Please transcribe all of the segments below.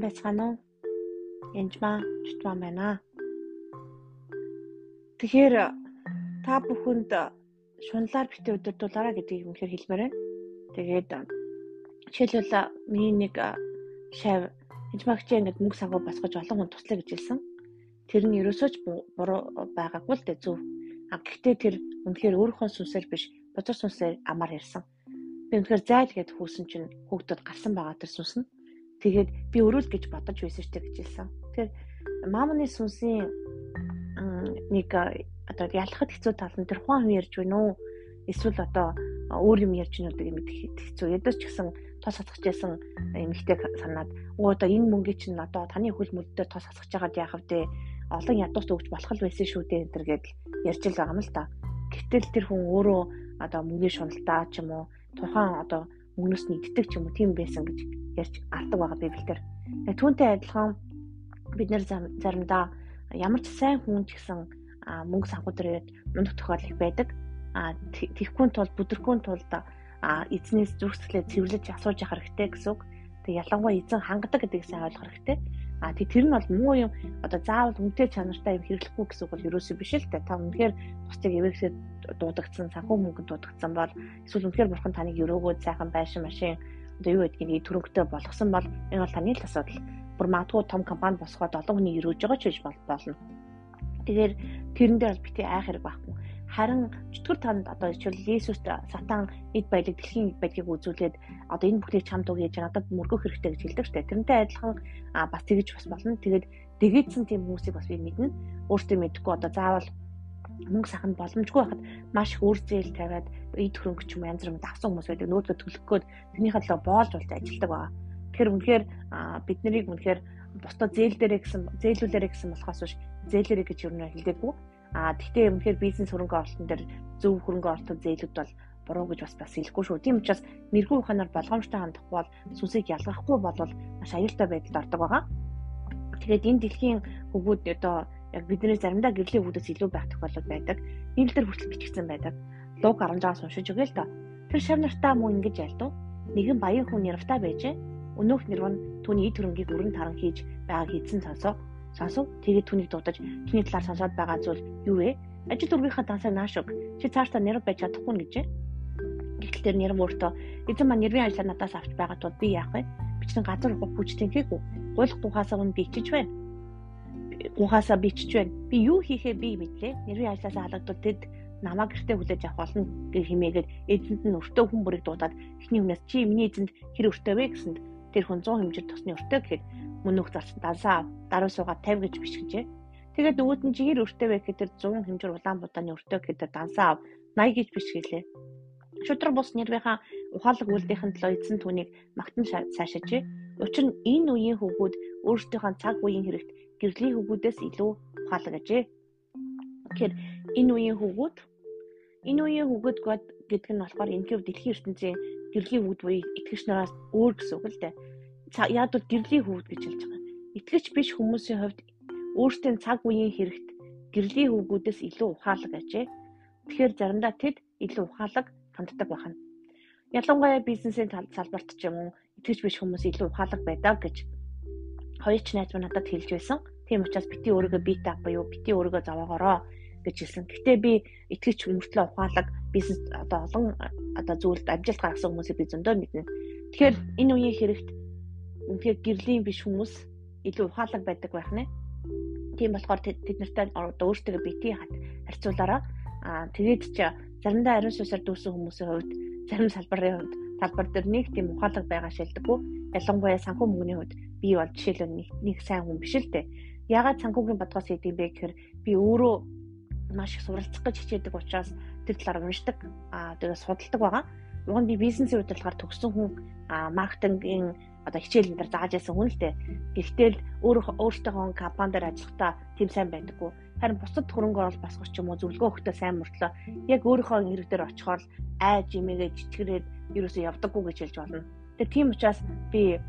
сайн байцгаана уу? Янжмаа, чутмаа байна. Тэгэхээр та бүхэнд шунлаар битээ өдөрдүүлээрэ гэдгийг үнэхээр хэлмээр байна. Тэгээд жишээлбэл миний нэг шав янжмаагч ингээд мөнгө сангуу басгаж олон хүн туслая гэж хэлсэн. Тэр нь ерөөсөө ч буруу байгаагүй л дээ зөв. А гэхдээ тэр үнэхээр өөрийнхөө сүнсээр биш, бузар сүнсээр амар ярьсан. Би үнэхээр зайл гэд хүүсэн чинь хүүхдүүд гарсан байгаа тэр сүнс нь Тэгээд би өрөөл гэж бодож байсан шүү дээ гэж хэлсэн. Тэгэхээр маамны сүнсийн нэг одоо ялахад хэцүү тал нь тэр хуан хүн ярьж байна уу? Эсвэл одоо өөр юм ярьж байна уу гэдэг мэдэх хэцүү. Ядаж ч гэсэн тос хасгаж байсан эмэгтэй санаад оо одоо энэ мөнгөний чинь одоо таны хөл мөлдөр тос хасгаж байгаад яах вэ? Олон ядуус өгч болох л байсан шүү дээ энэ төр гэдэл ярьж л байгаа юм л та. Гэтэл тэр хүн өөрөө одоо мөнгөний шуналтаа ч юм уу тухайн одоо мөнгнөөс нэгддэг ч юм уу тийм байсан гэж ярьж гардаг байгаа библиэлд. Түүнтэй адилхан бид нэр заримдаа ямар ч сайн хүн ч гэсэн мөнгө санхүү дээр мундаг тохиол их байдаг. А тэгхгүй тул бүдэрхгүй тулд эзнээс зүрхсэлээ цэвэрлэж асууж явах хэрэгтэй гэсэн үг. Тэг ялангуяа эзэн хангадаг гэдгийг сайн ойлгох хэрэгтэй. А тий тэр нь бол муу юм одоо заавал үнэтэй чанартай юм хэрэглэхгүй гэсэн үг бол ерөөсөө биш л дээ. Та үнэхээр бусдыг эвэхсээ дуудагдсан, санхүү мөнгөнд дуудагдсан бол эсвэл үнэхээр бурхан таныг өрөөгөө сайхан байшин машин одоо юу гэдгийг төрөнгөтэй болгосон бол энэ бол таны л асуудал. Бүр магадгүй том компани босгоод олон хүний өрөөж байгаа ч гэж болно. Тэгэхээр тэрэн дээр бол бити айх хэрэг байхгүй. Харин чөтгөр танд одоо жишээл Есүст сатан эд баялаг дэлхийн эд баялагийг үзүүлээд одоо энэ бүхнийг чамд гэж надад мөргөх хэрэгтэй гэж хэлдэг штэ. Тэрнтэй адилхан бас тэгэж бас болно. Тэгээд дэгээдсэн тийм хүмүүсийг бас би мэднэ. Өөртөө мэдхгүй одоо заавал мөнгө саханд боломжгүй байхад маш их үр зээл тавиад эд хөрөнгө ч юм янз бүр давсан хүмүүс байдаг нөөцөө төлөх гээд тэрнийхээ төлөө боолж болтой ажилдаг байгаа. Тэгэхээр үнэхээр бид нарыг үнэхээр бусдад зээл дээрээ гэсэн зээлүүлээрээ гэсэн болохоос биш зээлээрээ гэж юу нэ хэлдэггүй. А тэгтээ үнэхээр бизнес хөрөнгө оруулалтын дээр зөв хөрөнгө оруулалт зээлүүд бол буруу гэж бас бас хэлэхгүй шүү. Тийм учраас мэрэгүү ухаанаар болгоомжтой хандахгүй бол сүнсийг ялгахгүй бол маш аюултай байдалд ордог байгаа. Тэгээд энэ дэлхийн хөгүүд одоо яг бидний заримдаа гэрлийн хүүдээс илүү байх тохиолдол байдаг. Библиэлд хүртэл бичигдсэн байдаг. Луг 16-аас уншиж өгье л доо. Тэр шар нартаа мөн ингэж альдав. Нэгэн баян хүн нэрвтаа байжээ. Өнөөх нэрв нь түүний эд хөрөнгийг өрн таран хийж байгааг эзэн сонсоо. Сонсов. Тэгээд түүнийг дуудаж түүний талаар сонсоод байгаа зүйл юу вэ? Ажил дүргийнхаа дансаа нааш өг. Чи цаашдаа нэрв байж чадахгүй гэжээ. Гэтэл тэр нэрв өөртөө эзэн маань нэрвийн ажлаа надаас авч байгаа тул би яах вэ? Би чинь газар хүч тэнхээгүй. Гуйлах тухаасаа нь би ичиж байна ухаасаа бичиж байна. Би юу хийхээ би мэдлээ. Нэрвийн ажлаасаа халагдвал тэд намаа гэртээ хүлээж авах болно гэх хэмээгээд эзэнд нь өртөө хүн бүрийг дуудаад эхний хүнээс чи миний эзэнд хэр өртөө вэ гэсэнд тэр хүн 100 хэмжээр тосны өртөө гэхэд мөн үг зарсан дансаа даруй суугаад 50 гэж бишгэжээ. Тэгээд нөгөөд нь чигээр өртөө вэ гэхэд тэр 100 хэмжээр улаан будааны өртөө гэхэд дансаа 80 гэж бишгэлээ. Шудраг бус нэрвийнхаа ухаалаг үйлдэлийн төлөө эзэн түүнийг магтан сайшаажээ. Учир нь энэ үеийн хөвгүүд өөрсдийнхөө цаг үеийн хэрэгт гэрлийн хөвгүүдээс илүү ухаалаг ажээ. Тэгэхээр энэ үеийн хөвгүүд энэ үеийн хөвгүүд гэдэг нь болохоор энэ хөв дэлхийн ертөнцийн гэрлийн хөвгүүд буюу итгэгч нараас өөр гэсэн үг л дээ. Яг бол гэрлийн хөвгүүд гэж хэлж байгаа. Итгэгч биш хүмүүсийн хувьд өөрсдийн цаг үеийн хэрэгт гэрлийн хөвгүүдээс илүү ухаалаг ажээ. Тэгэхээр заримдаа тэд илүү ухаалаг ханддаг байна. Ялангуяа бизнесийн салбарт ч юм уу итгэж биш хүмүүс илүү ухаалаг байдаг гэж хоёрч найз минь надад хэлж байсан. Тийм учраас бити өөрийгөө бий та буюу бити өөрийгөө зовоогоороо гэж хэлсэн. Гэтэ би итгэж хүмүүртлээ ухаалаг бизнес одоо олон одоо зүйлд амжилт гаргасан хүмүүсийг би зөндөө мэднэ. Тэгэхээр энэ үеийн хэрэгт үнхээр гэрлийн биш хүмүүс илүү ухаалаг байдаг байх нэ. Тийм болохоор тэд нартай өөртөө бити харьцуулаараа аа тэгээд ч заримдаа ариун сүсээр дүүсэн хүмүүсийн хувьд зарим салбарын хувьд талбар дээр нэг тийм ухаалаг байгаа шилдэггүй. Ялангуяа санхүү мөнгөний хувьд би бол жишээлбэл нэг нэг сайн хүн биш л дээ. Ягаад санхүүгийн бодгоос хийдэг бэ гэхээр би өөрөө маш их суралцах гэж хичээдэг учраас тэр талаар уншдаг. Аа тэгээд судалдаг байгаа. Уг нь би бизнесийн удирдлагаар төгссөн хүн маркетингийн одоо хичээлэн дээр зааж яасан хүн л дээ. Гэхдээ л өөрөө өөртөөхөө компани дээр ажиллахдаа тийм сайн байдаггүй. Харин бусад хөрөнгө оруулалт басгах ч юм уу зөвлөгөө өгөхдөө сайн мөртлөө яг өөрийнхөө хэрэг дээр очихоор айж имээгээ жижигрээд ерөөсөө явдаггүй гэж хэлж болно. Тэгээ тийм учраас би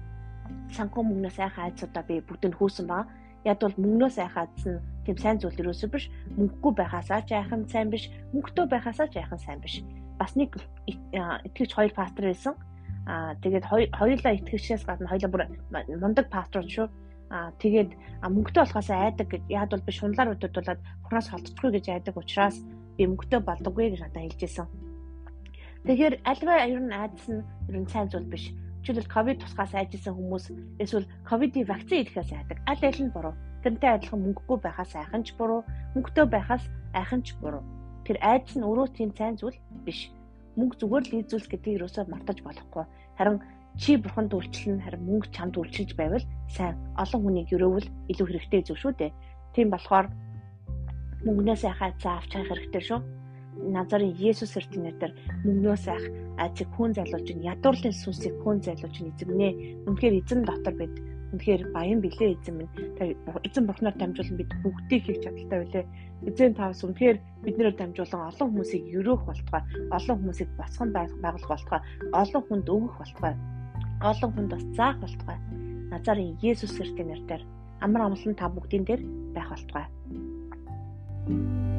санхүү мөнгнөөс айхаа айцуудаа би бүгдэнд хөөсөн байгаа. Яг бол мөнгнөөс айхаа айцсан тийм сайн зүйл ерөөсөө биш. Мөнгөгүй байхасаа ч айхан сайн биш. Мөнгөтэй байхасаа ч айхан сайн биш. Бас нэг итгэж хоёр пастор байсан. Аа тэгээд хоёулаа итгэгчээс гадна хоёулаа бүр мундаг пасторууд шүү. Аа тэгээд мөнгөтэй болохоос айдаг гэж яад бол би шунлаар өдөрдүүлээд Бурханаас холдчихгүй гэж айдаг учраас би мөнгөтэй болдоггүй гэж надад хэлжсэн. Тэгэхээр альва ер нь айдас нь ер нь сайн зүйл биш. Жишээлбэл ковид тусгаас айжсэн хүмүүс эсвэл ковидын вакцин идэхээс айдаг. Аль аль нь буруу. Тэрнтэй адилхан мөнгөгүй байхаас айхан ч буруу, мөнгөтэй байхаас айхан ч буруу. Тэр айдас нь өөрөө тийм сайн зүйл биш. Мөнгө зүгээр л ийзүүлс гэдгийг юусоо мартаж болохгүй. Харин чи бурханд үйлчлэн харин мөнгө чамд үйлчилж байвал сайн олон хүнийг өрөөвөл илүү хэрэгтэй зүйл шүү дээ. Тийм болохоор мөнгнөөс яхаа заавч хайх хэрэгтэй шүү. Назарын Есүс эртний нэрээр мөнгнөөс айх азиг хүн залууч нь ядуурлын сүнсийг хүн залууч нь эзэмнэ. Үнэхээр эзэн дотор бид үнэхээр баян билээ эзэн минь. Эзэн бурхнаар дамжуулан бид бүгдийг хийх чадaltaй байлээ. Эзэн тавс үнэхээр биднээр дамжуулан олон хүмүүсийг өрөөх болтугай, олон хүмүүсийг босгон байгуулах болтугай, олон хүнд өгөх болтугай, олон хүнд бас заах болтугай. Назарын Есүс Христийн нэрээр амар амлан та бүгдийн дээр байх болтугай. thank you